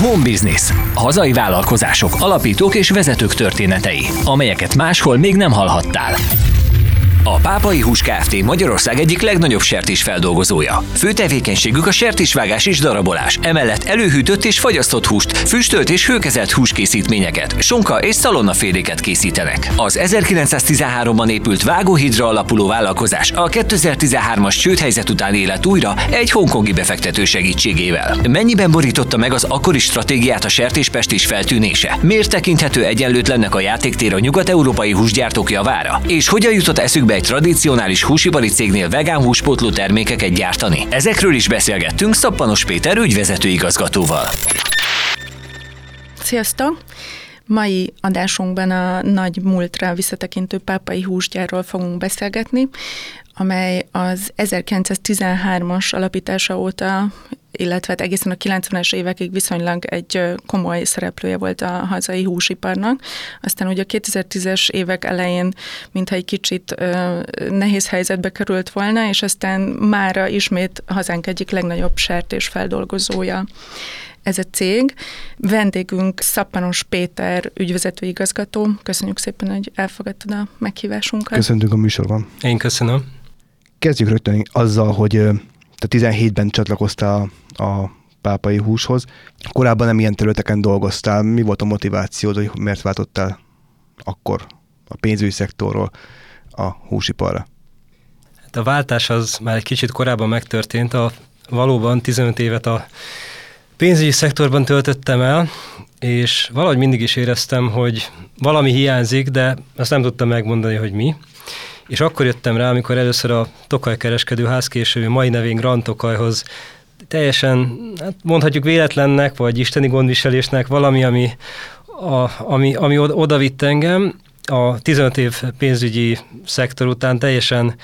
Home Business. Hazai vállalkozások, alapítók és vezetők történetei, amelyeket máshol még nem hallhattál. A Pápai Hús Kft. Magyarország egyik legnagyobb sertésfeldolgozója. Fő tevékenységük a sertésvágás és darabolás, emellett előhűtött és fagyasztott húst, füstölt és hőkezelt húskészítményeket, sonka és szalonnaféléket készítenek. Az 1913-ban épült vágóhidra alapuló vállalkozás a 2013-as csődhelyzet után élet újra egy hongkongi befektető segítségével. Mennyiben borította meg az akkori stratégiát a sertéspestés feltűnése? Miért tekinthető egyenlőtlennek a játéktér a nyugat-európai húsgyártók javára? És hogyan jutott eszükbe be egy tradicionális húsipari cégnél vegán húspótló termékeket gyártani. Ezekről is beszélgettünk Szappanos Péter ügyvezető igazgatóval. Sziasztok! Mai adásunkban a nagy múltra visszatekintő pápai húsgyárról fogunk beszélgetni, amely az 1913-as alapítása óta illetve hát egészen a 90-es évekig viszonylag egy komoly szereplője volt a hazai húsiparnak. Aztán ugye a 2010-es évek elején mintha egy kicsit nehéz helyzetbe került volna, és aztán mára ismét hazánk egyik legnagyobb sertés feldolgozója ez a cég. Vendégünk Szappanos Péter ügyvezető igazgató. Köszönjük szépen, hogy elfogadtad a meghívásunkat. Köszöntünk a műsorban. Én köszönöm. Kezdjük rögtön azzal, hogy te 17-ben csatlakoztál a pápai húshoz. Korábban nem ilyen területeken dolgoztál. Mi volt a motivációd, hogy miért váltottál akkor a pénzügyi szektorról a húsiparra? Hát a váltás az már egy kicsit korábban megtörtént. A, valóban 15 évet a pénzügyi szektorban töltöttem el, és valahogy mindig is éreztem, hogy valami hiányzik, de azt nem tudtam megmondani, hogy mi. És akkor jöttem rá, amikor először a Tokaj kereskedőház később mai nevén Grand Tokajhoz teljesen, hát mondhatjuk véletlennek, vagy isteni gondviselésnek valami, ami, a, ami, ami oda vitt engem. A 15 év pénzügyi szektor után teljesen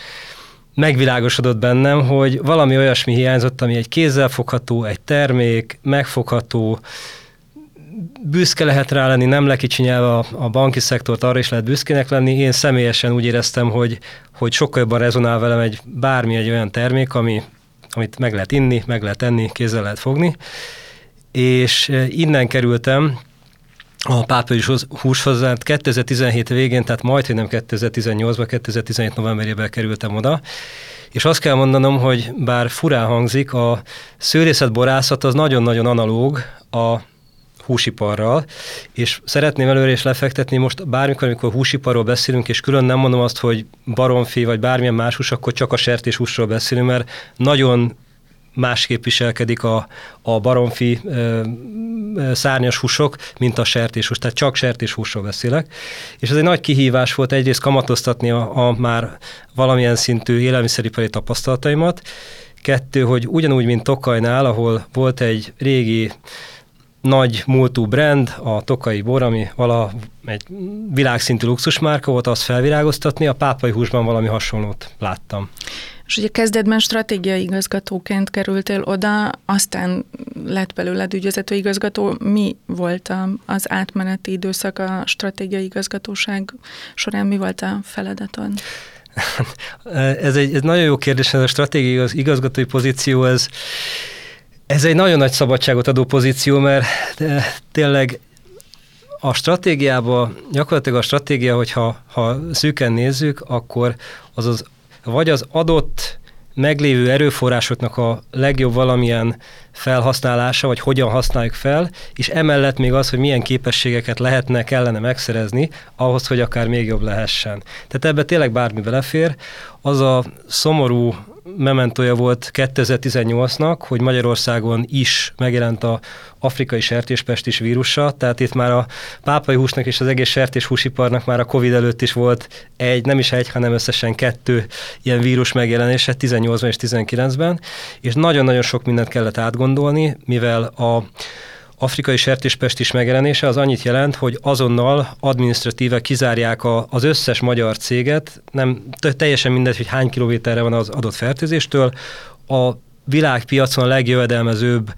megvilágosodott bennem, hogy valami olyasmi hiányzott, ami egy kézzelfogható, egy termék, megfogható, büszke lehet rá lenni, nem lekicsinyelve a, a banki szektort, arra is lehet büszkének lenni. Én személyesen úgy éreztem, hogy, hogy sokkal jobban rezonál velem egy bármi egy olyan termék, ami, amit meg lehet inni, meg lehet enni, kézzel lehet fogni. És eh, innen kerültem a pápai húshoz, 2017 végén, tehát majd, hogy nem 2018-ban, 2017 novemberében kerültem oda, és azt kell mondanom, hogy bár furán hangzik, a szőrészetborászat az nagyon-nagyon analóg a húsiparral, és szeretném előre is lefektetni, most bármikor, amikor húsiparról beszélünk, és külön nem mondom azt, hogy baromfi, vagy bármilyen más hús, akkor csak a sertéshúsról beszélünk, mert nagyon másképp viselkedik a, a baromfi ö, ö, szárnyas húsok, mint a sertéshús, tehát csak sertéshúsról beszélek. És ez egy nagy kihívás volt egyrészt kamatoztatni a, a már valamilyen szintű élelmiszeripari tapasztalataimat, kettő, hogy ugyanúgy, mint Tokajnál, ahol volt egy régi nagy múltú brand, a Tokai Bor, ami vala egy világszintű luxusmárka volt, azt felvirágoztatni, a pápai húsban valami hasonlót láttam. És ugye kezdetben stratégiai igazgatóként kerültél oda, aztán lett belőled ügyvezető igazgató. Mi volt az átmeneti időszak a stratégiai igazgatóság során? Mi volt a feladatod? ez egy ez nagyon jó kérdés, ez a stratégiai igazgatói pozíció, ez ez egy nagyon nagy szabadságot adó pozíció, mert tényleg a stratégiában, gyakorlatilag a stratégia, hogyha ha szűken nézzük, akkor az az, vagy az adott meglévő erőforrásoknak a legjobb valamilyen felhasználása, vagy hogyan használjuk fel, és emellett még az, hogy milyen képességeket lehetne, kellene megszerezni, ahhoz, hogy akár még jobb lehessen. Tehát ebbe tényleg bármi belefér. Az a szomorú mementója volt 2018-nak, hogy Magyarországon is megjelent a afrikai sertéspestis vírusa, tehát itt már a pápai húsnak és az egész sertéshúsiparnak már a Covid előtt is volt egy, nem is egy, hanem összesen kettő ilyen vírus megjelenése 18-ban és 19-ben, és nagyon-nagyon sok mindent kellett átgondolni, mivel a afrikai sertéspest is megjelenése az annyit jelent, hogy azonnal administratíve kizárják a, az összes magyar céget, nem teljesen mindegy, hogy hány kilométerre van az adott fertőzéstől, a világpiacon a legjövedelmezőbb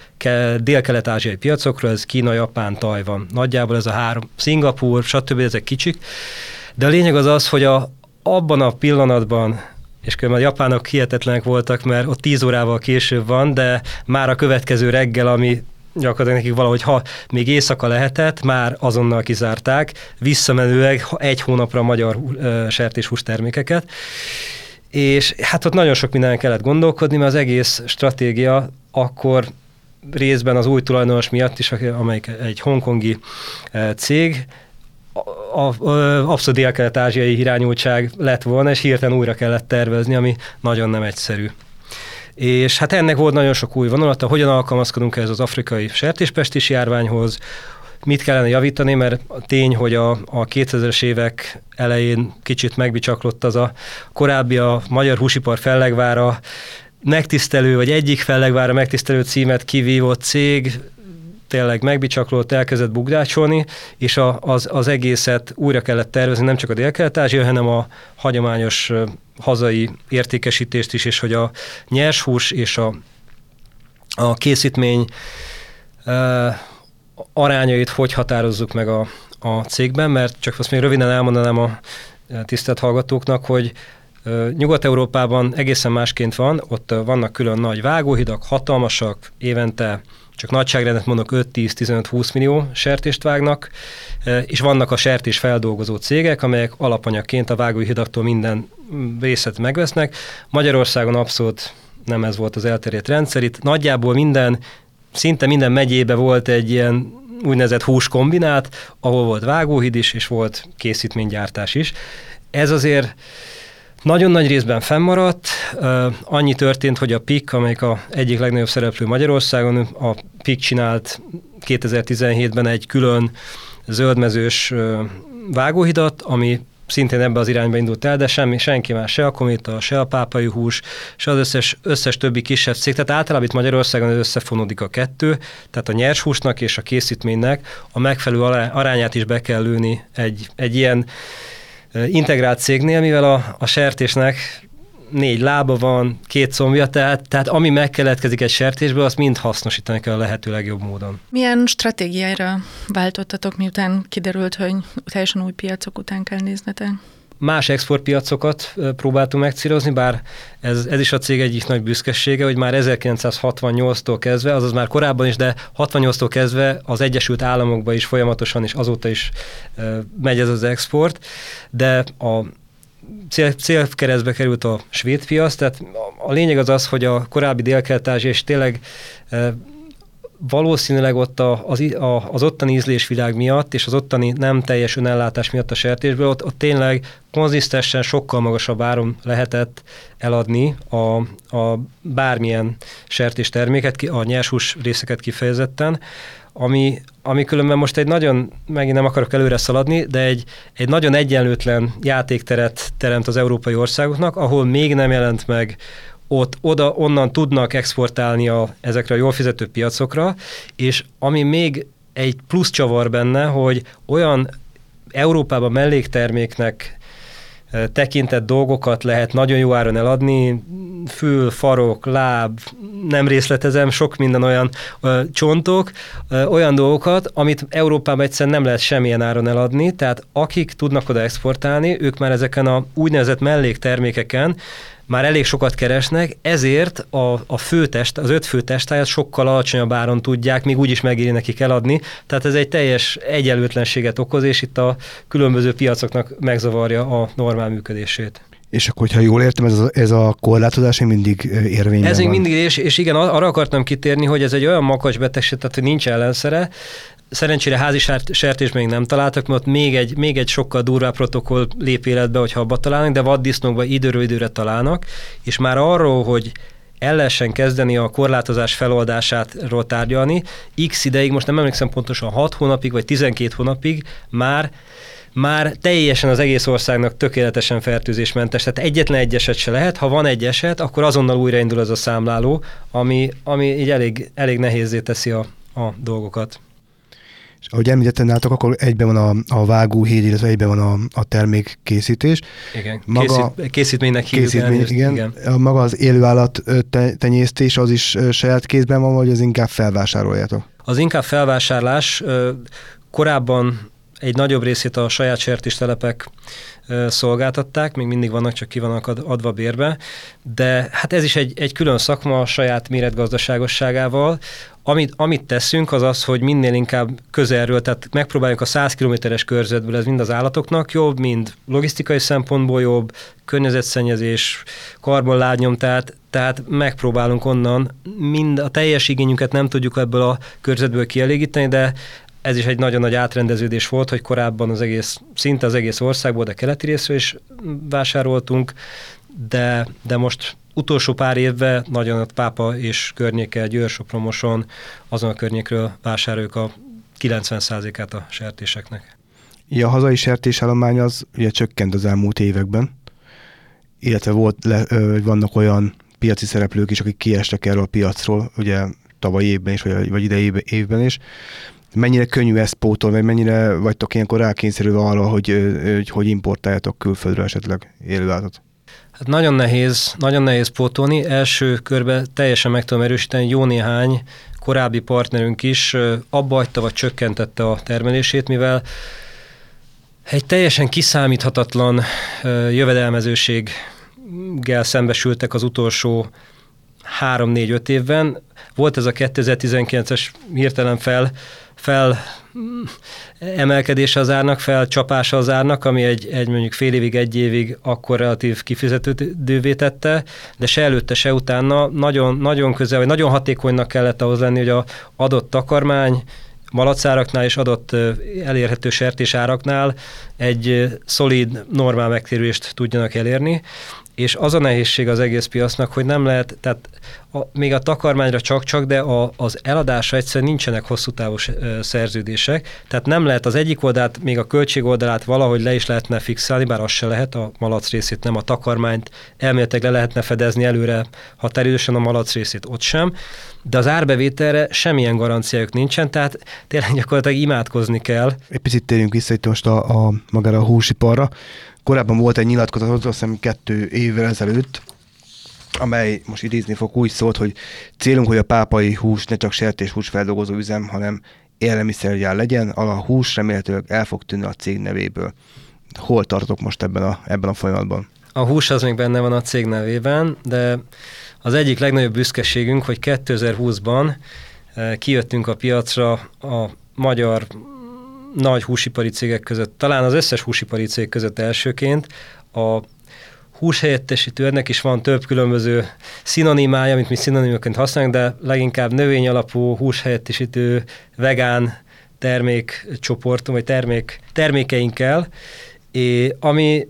dél-kelet-ázsiai piacokról, ez Kína, Japán, Tajvan. Nagyjából ez a három, Szingapur, stb. ezek kicsik. De a lényeg az az, hogy a, abban a pillanatban, és különben a japánok hihetetlenek voltak, mert ott 10 órával később van, de már a következő reggel, ami gyakorlatilag nekik valahogy, ha még éjszaka lehetett, már azonnal kizárták, visszamenőleg egy hónapra a magyar uh, sertéshús termékeket. És hát ott nagyon sok minden kellett gondolkodni, mert az egész stratégia akkor részben az új tulajdonos miatt is, amelyik egy hongkongi cég, a, a, abszolút dél-kelet-ázsiai irányultság lett volna, és hirtelen újra kellett tervezni, ami nagyon nem egyszerű. És hát ennek volt nagyon sok új vonalata, hogyan alkalmazkodunk ez az afrikai sertéspestis járványhoz, mit kellene javítani, mert a tény, hogy a, a 2000-es évek elején kicsit megbicsaklott az a korábbi a magyar húsipar fellegvára megtisztelő, vagy egyik fellegvára megtisztelő címet kivívott cég, tényleg megbicsaklott, elkezdett bugdácsolni, és a, az, az egészet újra kellett tervezni, nem csak a dél hanem a hagyományos hazai értékesítést is, és hogy a nyershús és a, a készítmény arányait hogy határozzuk meg a, a cégben, mert csak azt még röviden elmondanám a tisztelt hallgatóknak, hogy Nyugat-Európában egészen másként van, ott vannak külön nagy vágóhidak, hatalmasak, évente csak nagyságrendet mondok 5-10-15-20 millió sertést vágnak, és vannak a sertés feldolgozó cégek, amelyek alapanyagként a vágóhidaktól minden részet megvesznek. Magyarországon abszolút nem ez volt az elterjedt rendszer. Itt nagyjából minden, szinte minden megyébe volt egy ilyen úgynevezett húskombinát, ahol volt vágóhid is, és volt készítménygyártás is. Ez azért nagyon nagy részben fennmaradt. Annyi történt, hogy a PIK, amelyik a egyik legnagyobb szereplő Magyarországon, a PIK csinált 2017-ben egy külön zöldmezős vágóhidat, ami szintén ebbe az irányba indult el, de semmi, senki más, se a komita, se a pápai hús, se az összes, összes többi kisebb cég. Tehát általában itt Magyarországon összefonódik a kettő, tehát a nyers húsnak és a készítménynek a megfelelő arányát is be kell lőni egy, egy ilyen integrált cégnél, mivel a, a sertésnek négy lába van, két combja, tehát, tehát ami megkeletkezik egy sertésből, azt mind hasznosítani kell a lehető legjobb módon. Milyen stratégiára váltottatok, miután kiderült, hogy teljesen új piacok után kell néznetek? Más exportpiacokat próbáltunk megcírozni, bár ez, ez is a cég egyik nagy büszkesége, hogy már 1968-tól kezdve, azaz már korábban is, de 68-tól kezdve az Egyesült Államokba is folyamatosan, és azóta is megy ez az export, de a cél, célkeresztbe került a svéd piac, tehát a lényeg az az, hogy a korábbi dél és tényleg valószínűleg ott a, az, a, az ottani ízlésvilág miatt, és az ottani nem teljes önellátás miatt a sertésből, ott, ott tényleg konzisztensen sokkal magasabb áron lehetett eladni a, a bármilyen sertés terméket, a nyershús részeket kifejezetten, ami, ami különben most egy nagyon, megint nem akarok előre szaladni, de egy, egy nagyon egyenlőtlen játékteret teremt az európai országoknak, ahol még nem jelent meg ott oda, onnan tudnak exportálni a, ezekre a jól fizető piacokra, és ami még egy plusz csavar benne, hogy olyan Európában mellékterméknek tekintett dolgokat lehet nagyon jó áron eladni, fül, farok, láb, nem részletezem, sok minden olyan ö, csontok, ö, olyan dolgokat, amit Európában egyszerűen nem lehet semmilyen áron eladni, tehát akik tudnak oda exportálni, ők már ezeken a úgynevezett melléktermékeken már elég sokat keresnek, ezért a, a főtest, az öt fő testáját sokkal alacsonyabb áron tudják, még úgy is megéri nekik eladni. Tehát ez egy teljes egyenlőtlenséget okoz, és itt a különböző piacoknak megzavarja a normál működését. És akkor, hogyha jól értem, ez a, ez a korlátozás még mindig érvényben Ez még mindig, és, és igen, arra akartam kitérni, hogy ez egy olyan makacs betegség, tehát hogy nincs ellenszere, Szerencsére házi sertés még nem találtak, mert még egy, még egy sokkal durvább protokoll lép életbe, hogyha abba találnak, de vaddisznókban időről időre találnak, és már arról, hogy el lehessen kezdeni a korlátozás feloldásáról tárgyalni, x ideig, most nem emlékszem pontosan 6 hónapig, vagy 12 hónapig már már teljesen az egész országnak tökéletesen fertőzésmentes, tehát egyetlen egy eset se lehet, ha van egy eset, akkor azonnal újraindul ez a számláló, ami, ami így elég, elég nehézé teszi a, a dolgokat. És ahogy említettem nálatok, akkor egyben van a, a vágóhíd, illetve egyben van a, a termékkészítés. Igen, maga, Készít, készítménynek készítmény, igen. igen. A maga az élőállat tenyésztés az is saját kézben van, vagy az inkább felvásároljátok? Az inkább felvásárlás. Korábban egy nagyobb részét a saját sertéstelepek szolgáltatták, még mindig vannak, csak ki vannak adva bérbe, de hát ez is egy, egy külön szakma a saját méretgazdaságosságával. Amit, amit teszünk, az az, hogy minél inkább közelről, tehát megpróbáljuk a 100 kilométeres körzetből, ez mind az állatoknak jobb, mind logisztikai szempontból jobb, környezetszennyezés, karbonlábnyom, tehát, tehát megpróbálunk onnan, mind a teljes igényünket nem tudjuk ebből a körzetből kielégíteni, de ez is egy nagyon nagy átrendeződés volt, hogy korábban az egész, szinte az egész országból, de keleti részről is vásároltunk, de, de most utolsó pár évben nagyon a Pápa és környéke, Győr-Sopromoson, azon a környékről vásároljuk a 90%-át a sertéseknek. Ja, a hazai sertésállomány az ugye csökkent az elmúlt években, illetve volt le, ö, vannak olyan piaci szereplők is, akik kiestek erről a piacról, ugye tavaly évben is, vagy, vagy idei évben is mennyire könnyű ezt pótolni, vagy mennyire vagytok ilyenkor rákényszerülve arra, hogy, hogy, hogy importáljatok külföldről esetleg élőállatot? Hát nagyon nehéz, nagyon nehéz pótolni. Első körben teljesen meg tudom erősíteni, jó néhány korábbi partnerünk is abba hagyta, vagy csökkentette a termelését, mivel egy teljesen kiszámíthatatlan jövedelmezőséggel szembesültek az utolsó 3-4-5 évben. Volt ez a 2019-es hirtelen fel fel emelkedése az árnak, felcsapása az árnak, ami egy, egy mondjuk fél évig, egy évig akkor relatív kifizetődővé tette, de se előtte, se utána nagyon, nagyon közel, vagy nagyon hatékonynak kellett ahhoz lenni, hogy a adott takarmány, malacáraknál és adott elérhető sertésáraknál egy szolid, normál megtérülést tudjanak elérni, és az a nehézség az egész piacnak, hogy nem lehet, tehát a, még a takarmányra csak-csak, de a, az eladásra egyszerűen nincsenek hosszú távú szerződések, tehát nem lehet az egyik oldalt, még a költség oldalát valahogy le is lehetne fixálni, bár az se lehet, a malac részét nem, a takarmányt elméletileg le lehetne fedezni előre határidősen a malac részét ott sem, de az árbevételre semmilyen garanciájuk nincsen, tehát tényleg gyakorlatilag imádkozni kell. Egy picit térjünk vissza itt most a, a magára a húsiparra. Korábban volt egy nyilatkozat, azt hiszem kettő évvel ezelőtt, amely most idézni fog úgy szólt, hogy célunk, hogy a pápai hús ne csak sertés hús feldolgozó üzem, hanem élelmiszergyár legyen, a hús remélhetőleg el fog tűnni a cég nevéből. Hol tartok most ebben a, ebben a folyamatban? A hús az még benne van a cég nevében, de az egyik legnagyobb büszkeségünk, hogy 2020-ban eh, kijöttünk a piacra a magyar nagy húsipari cégek között, talán az összes húsipari cég között elsőként. A húshelyettesítő, ennek is van több különböző szinonimája, amit mi szinonimaként használunk, de leginkább növény alapú húshelyettesítő vegán termékcsoportunk, vagy termék, termékeinkkel, és ami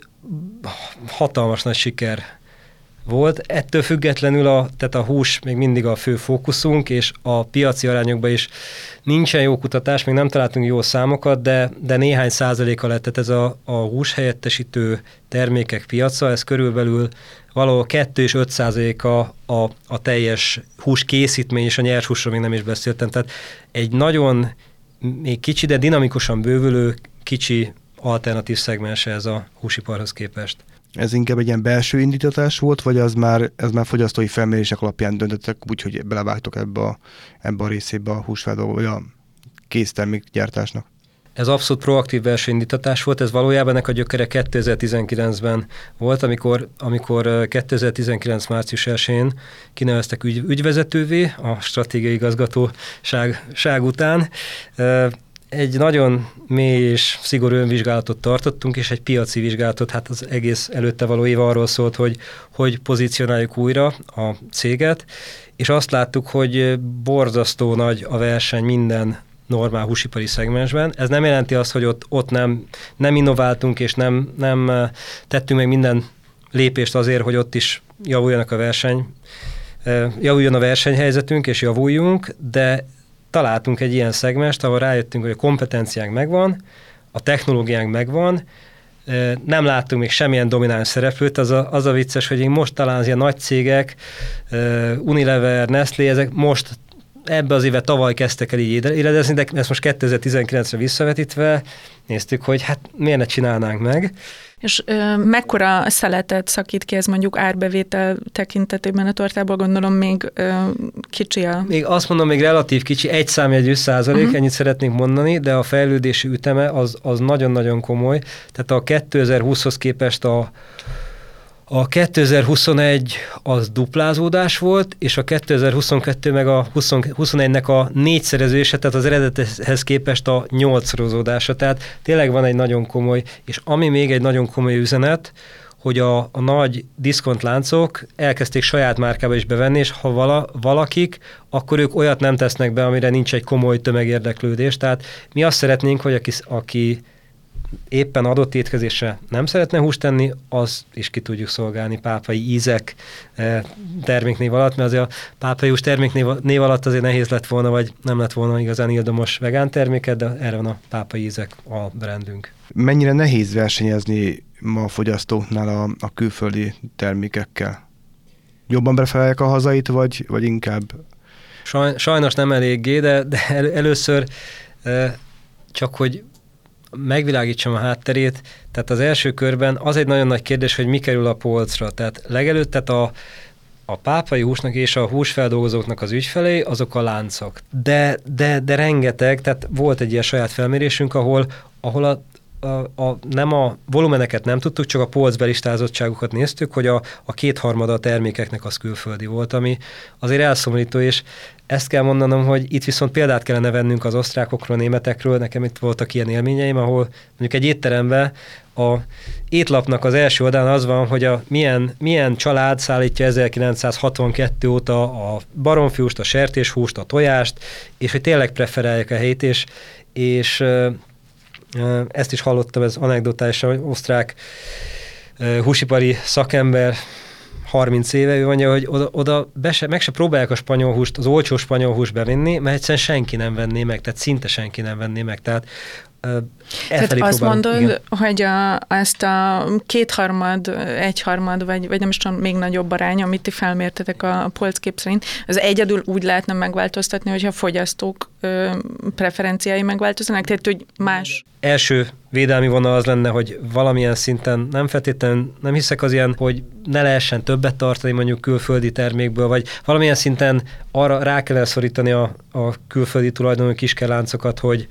hatalmas nagy siker volt. Ettől függetlenül a, tehát a hús még mindig a fő fókuszunk, és a piaci arányokban is nincsen jó kutatás, még nem találtunk jó számokat, de, de néhány százaléka lett, tehát ez a, a hús helyettesítő termékek piaca, ez körülbelül valahol 2 és 5 százaléka a, a teljes hús készítmény, és a nyers húsról még nem is beszéltem. Tehát egy nagyon még kicsi, de dinamikusan bővülő kicsi alternatív szegmense ez a húsiparhoz képest. Ez inkább egy ilyen belső indítatás volt, vagy az már, ez már fogyasztói felmérések alapján döntöttek, úgyhogy belevágtok ebbe a, ebbe a részébe a húsfeldolgó, vagy a késztermékgyártásnak? Ez abszolút proaktív belső indítatás volt, ez valójában ennek a gyökere 2019-ben volt, amikor, amikor 2019. március 1-én kineveztek ügy, ügyvezetővé a stratégiai igazgatóság után egy nagyon mély és szigorú önvizsgálatot tartottunk, és egy piaci vizsgálatot, hát az egész előtte való év arról szólt, hogy hogy pozícionáljuk újra a céget, és azt láttuk, hogy borzasztó nagy a verseny minden normál húsipari szegmensben. Ez nem jelenti azt, hogy ott, ott nem, nem innováltunk, és nem, nem eh, tettünk meg minden lépést azért, hogy ott is javuljanak a verseny, eh, javuljon a versenyhelyzetünk, és javuljunk, de találtunk egy ilyen szegmest, ahol rájöttünk, hogy a kompetenciánk megvan, a technológiánk megvan, nem láttunk még semmilyen domináns szereplőt, az a, az a vicces, hogy én most talán az ilyen nagy cégek, Unilever, Nestlé, ezek most ebbe az éve tavaly kezdtek el így éredezni, de ezt most 2019-re visszavetítve néztük, hogy hát miért ne csinálnánk meg. És ö, mekkora szeletet szakít ki ez mondjuk árbevétel tekintetében a tortából, gondolom még ö, kicsi a... Még azt mondom, még relatív kicsi, egy számjegyű százalék, uh-huh. ennyit szeretnénk mondani, de a fejlődési üteme az, az nagyon-nagyon komoly. Tehát a 2020-hoz képest a, a 2021 az duplázódás volt, és a 2022 meg a 21-nek a négyszerezése, tehát az eredethez képest a nyolcszorozódása. Tehát tényleg van egy nagyon komoly, és ami még egy nagyon komoly üzenet, hogy a, a nagy diszkontláncok elkezdték saját márkába is bevenni, és ha vala, valakik, akkor ők olyat nem tesznek be, amire nincs egy komoly tömegérdeklődés. Tehát mi azt szeretnénk, hogy aki, aki éppen adott étkezésre nem szeretne húst tenni, az is ki tudjuk szolgálni pápai ízek eh, terméknév alatt, mert azért a pápai hús terméknév alatt azért nehéz lett volna, vagy nem lett volna igazán ildomos vegán terméket, de erre van a pápai ízek a brandünk. Mennyire nehéz versenyezni ma a fogyasztóknál a, a külföldi termékekkel? Jobban befelelják a hazait, vagy, vagy inkább? Saj, sajnos nem eléggé, de, de el, először eh, csak hogy megvilágítsam a hátterét, tehát az első körben az egy nagyon nagy kérdés, hogy mi kerül a polcra. Tehát legelőtt, tehát a, a pápai húsnak és a húsfeldolgozóknak az ügyfelé, azok a láncok. De, de, de rengeteg, tehát volt egy ilyen saját felmérésünk, ahol, ahol a, a, a, nem a volumeneket nem tudtuk, csak a polcbelistázottságukat néztük, hogy a, a kétharmada a termékeknek az külföldi volt, ami azért elszomorító, és ezt kell mondanom, hogy itt viszont példát kellene vennünk az osztrákokról, németekről. Nekem itt voltak ilyen élményeim, ahol mondjuk egy étteremben a étlapnak az első oldalán az van, hogy a milyen, milyen család szállítja 1962 óta a baromfiúst, a sertéshúst, a tojást, és hogy tényleg preferálják a helyét, és, és ezt is hallottam, ez anekdotás, hogy osztrák húsipari szakember 30 éve, ő mondja, hogy oda, oda be se, meg se próbálják a spanyol húst, az olcsó spanyol húst bevinni, mert egyszerűen senki nem venné meg, tehát szinte senki nem venné meg. Tehát tehát azt mondod, igen. hogy a, ezt a kétharmad, egyharmad, vagy, vagy nem is tudom, még nagyobb arány, amit ti felmértetek a polckép szerint, az egyedül úgy lehetne megváltoztatni, hogyha a fogyasztók ö, preferenciái megváltoznak, tehát hogy más. Első védelmi vonal az lenne, hogy valamilyen szinten nem feltétlenül, nem hiszek az ilyen, hogy ne lehessen többet tartani mondjuk külföldi termékből, vagy valamilyen szinten arra rá kell szorítani a, a külföldi tulajdonú kiskeláncokat, hogy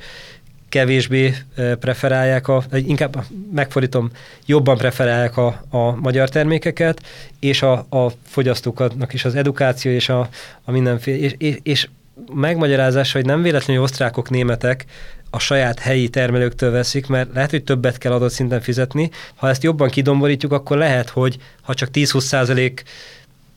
kevésbé preferálják, a, inkább megfordítom, jobban preferálják a, a magyar termékeket, és a, a fogyasztóknak is az edukáció és a, a mindenféle, és, és, és megmagyarázás, hogy nem véletlenül osztrákok, németek a saját helyi termelőktől veszik, mert lehet, hogy többet kell adott szinten fizetni. Ha ezt jobban kidomborítjuk, akkor lehet, hogy ha csak 10-20 százalék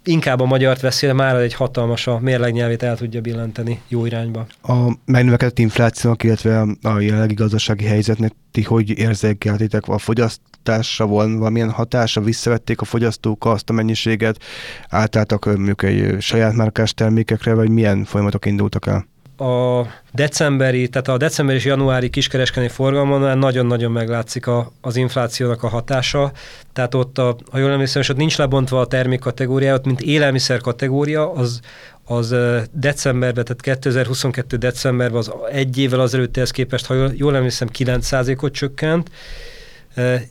inkább a magyart veszi, de már egy hatalmas a mérlegnyelvét el tudja billenteni jó irányba. A megnövekedett inflációnak, illetve a jelenlegi gazdasági helyzetnek ti hogy érzékeltétek a fogyasztásra van valamilyen hatása, visszavették a fogyasztók azt a mennyiséget, átálltak mondjuk egy saját márkás termékekre, vagy milyen folyamatok indultak el? A decemberi, tehát a decemberi és januári kiskereskedelmi forgalmon nagyon-nagyon meglátszik a, az inflációnak a hatása. Tehát ott, a, ha jól emlékszem, és ott nincs lebontva a termék kategóriá, ott mint élelmiszer kategória, az, az decemberben, tehát 2022 decemberben az egy évvel azelőttihez képest, ha jól, jól emlékszem, 9%-ot csökkent,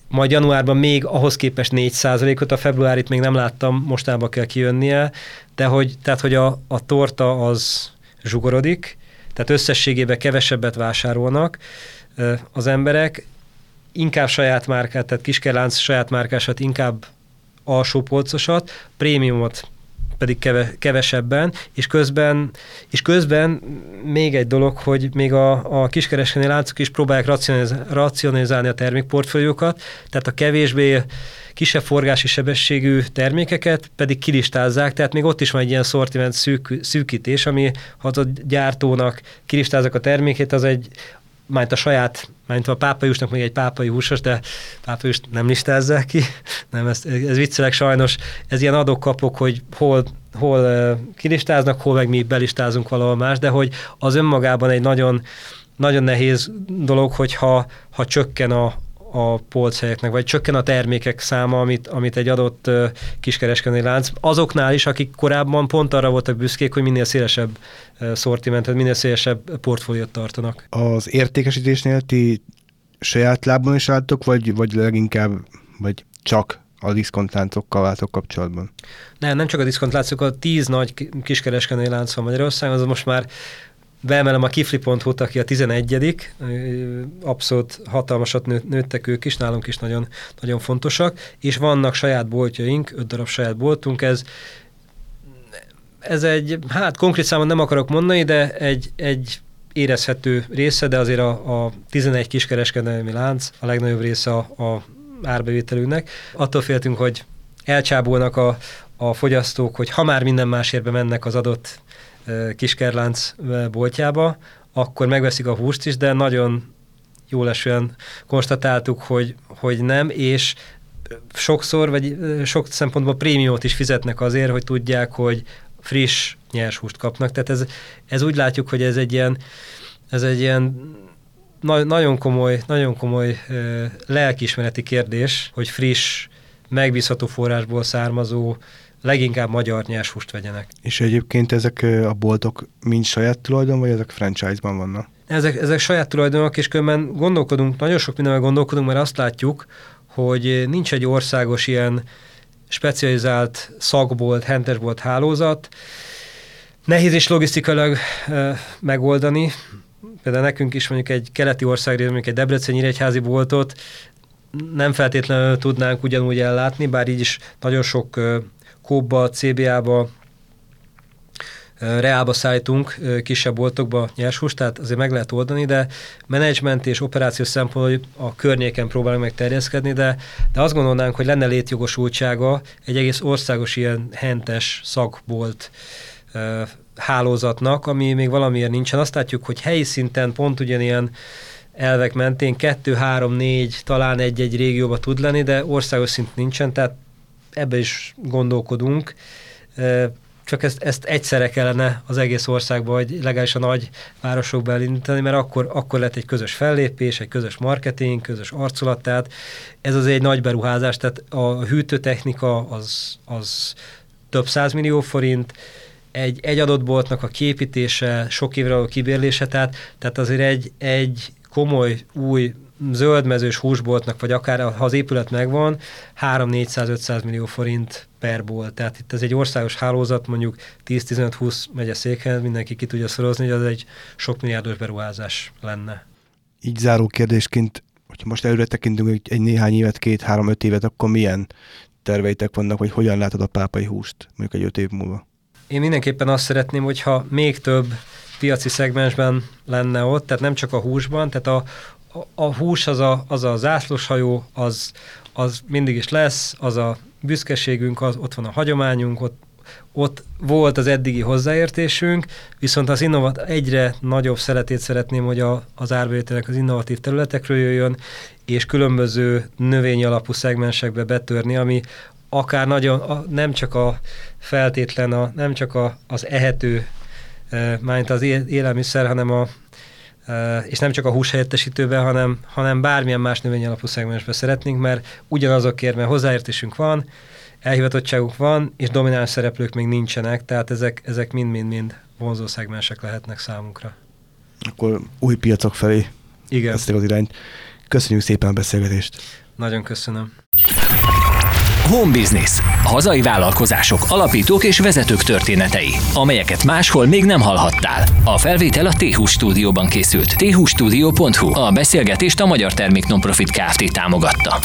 majd januárban még ahhoz képest 4%-ot, a februárit még nem láttam, mostában kell kijönnie, de hogy, tehát, hogy a, a torta az zsugorodik, tehát összességében kevesebbet vásárolnak az emberek, inkább saját márkát, tehát kiskerlánc saját márkásat, inkább alsó polcosat, prémiumot pedig keve, kevesebben, és közben, és közben még egy dolog, hogy még a, a kiskereskedelmi láncok is próbálják racionalizálni a termékportfóliókat, tehát a kevésbé kisebb forgási sebességű termékeket pedig kilistázzák, tehát még ott is van egy ilyen szortiment szűk, szűkítés, ami ha a gyártónak kilistázzak a termékét, az egy majd a saját, majd a pápajusnak még egy pápai húsos, de pápajust nem listázzák ki, nem, ez, ez viccelek sajnos, ez ilyen adok-kapok, hogy hol, hol kilistáznak, hol meg mi belistázunk valahol más, de hogy az önmagában egy nagyon, nagyon nehéz dolog, hogyha ha csökken a, a polchelyeknek, vagy csökken a termékek száma, amit, amit egy adott kiskereskedői lánc. Azoknál is, akik korábban pont arra voltak büszkék, hogy minél szélesebb szortimentet, minél szélesebb portfóliót tartanak. Az értékesítésnél ti saját lábon is álltok, vagy, vagy leginkább, vagy csak a diszkontláncokkal váltok kapcsolatban? Nem, nem csak a diszkontláncok, a tíz nagy kiskereskedői lánc van Magyarországon, az most már beemelem a kifli.hu-t, aki a 11 abszolút hatalmasat nő, nőttek ők is, nálunk is nagyon, nagyon fontosak, és vannak saját boltjaink, öt darab saját boltunk, ez ez egy, hát konkrét számon nem akarok mondani, de egy, egy érezhető része, de azért a, a 11 kiskereskedelmi lánc a legnagyobb része a, a árbevételünknek. Attól féltünk, hogy elcsábulnak a, a fogyasztók, hogy ha már minden másérbe mennek az adott kiskerlánc boltjába, akkor megveszik a húst is, de nagyon jól esően konstatáltuk, hogy, hogy nem, és sokszor, vagy sok szempontból prémiót is fizetnek azért, hogy tudják, hogy friss nyers húst kapnak. Tehát ez, ez úgy látjuk, hogy ez egy ilyen, ez egy ilyen na- nagyon komoly, nagyon komoly uh, lelkiismereti kérdés, hogy friss, megbízható forrásból származó leginkább magyar nyershúst vegyenek. És egyébként ezek a boltok mind saját tulajdon, vagy ezek franchise-ban vannak? Ezek, ezek saját tulajdonok, és különben gondolkodunk, nagyon sok mindenben gondolkodunk, mert azt látjuk, hogy nincs egy országos ilyen specializált szakbolt, hentesbolt hálózat. Nehéz is logisztikailag e, megoldani. Például nekünk is mondjuk egy keleti ország, mondjuk egy Debreceni egyházi boltot nem feltétlenül tudnánk ugyanúgy ellátni, bár így is nagyon sok Kóba, CBA-ba, reálba szállítunk kisebb boltokba nyershúst, tehát azért meg lehet oldani, de menedzsment és operációs szempontból a környéken próbálunk meg terjeszkedni, de, de azt gondolnánk, hogy lenne létjogosultsága egy egész országos ilyen hentes szakbolt hálózatnak, ami még valamiért nincsen. Azt látjuk, hogy helyi szinten pont ugyanilyen elvek mentén kettő, három, négy, talán egy-egy régióba tud lenni, de országos szint nincsen, tehát ebbe is gondolkodunk, csak ezt, ezt egyszerre kellene az egész országban, vagy legalábbis a nagy városokban elindítani, mert akkor, akkor lett egy közös fellépés, egy közös marketing, közös arculat, tehát ez az egy nagy beruházás, tehát a hűtőtechnika az, az több százmillió forint, egy, egy adott boltnak a képítése, sok évre a kibérlése, tehát, tehát azért egy, egy komoly új zöldmezős húsboltnak, vagy akár ha az épület megvan, 3-400-500 millió forint per bolt. Tehát itt ez egy országos hálózat, mondjuk 10-15-20 megye székhen, mindenki ki tudja szorozni, hogy az egy sok milliárdos beruházás lenne. Így záró kérdésként, hogyha most előre tekintünk egy, egy néhány évet, két-három-öt évet, akkor milyen terveitek vannak, hogy hogyan látod a pápai húst mondjuk egy öt év múlva? Én mindenképpen azt szeretném, hogyha még több piaci szegmensben lenne ott, tehát nem csak a húsban, tehát a, a hús az a, az a zászlóshajó, az, az mindig is lesz, az a büszkeségünk, az, ott van a hagyományunk, ott, ott volt az eddigi hozzáértésünk, viszont az innovat, egyre nagyobb szeretét szeretném, hogy a, az árbevételek az innovatív területekről jöjjön, és különböző növény alapú szegmensekbe betörni, ami akár nagyon, a, nem csak a feltétlen, a, nem csak a, az ehető, e, mint az élelmiszer, hanem a, és nem csak a húshelyettesítőben, hanem, hanem bármilyen más növényalapú szegmensben szeretnénk, mert ugyanazokért, mert hozzáértésünk van, elhivatottságunk van, és domináns szereplők még nincsenek, tehát ezek, ezek mind-mind-mind vonzó szegmensek lehetnek számunkra. Akkor új piacok felé Igen. az irányt. Köszönjük szépen a beszélgetést. Nagyon köszönöm. Home Business. Hazai vállalkozások, alapítók és vezetők történetei, amelyeket máshol még nem hallhattál. A felvétel a t stúdióban készült. thstudio.hu. A beszélgetést a Magyar Termék Nonprofit Kft. támogatta.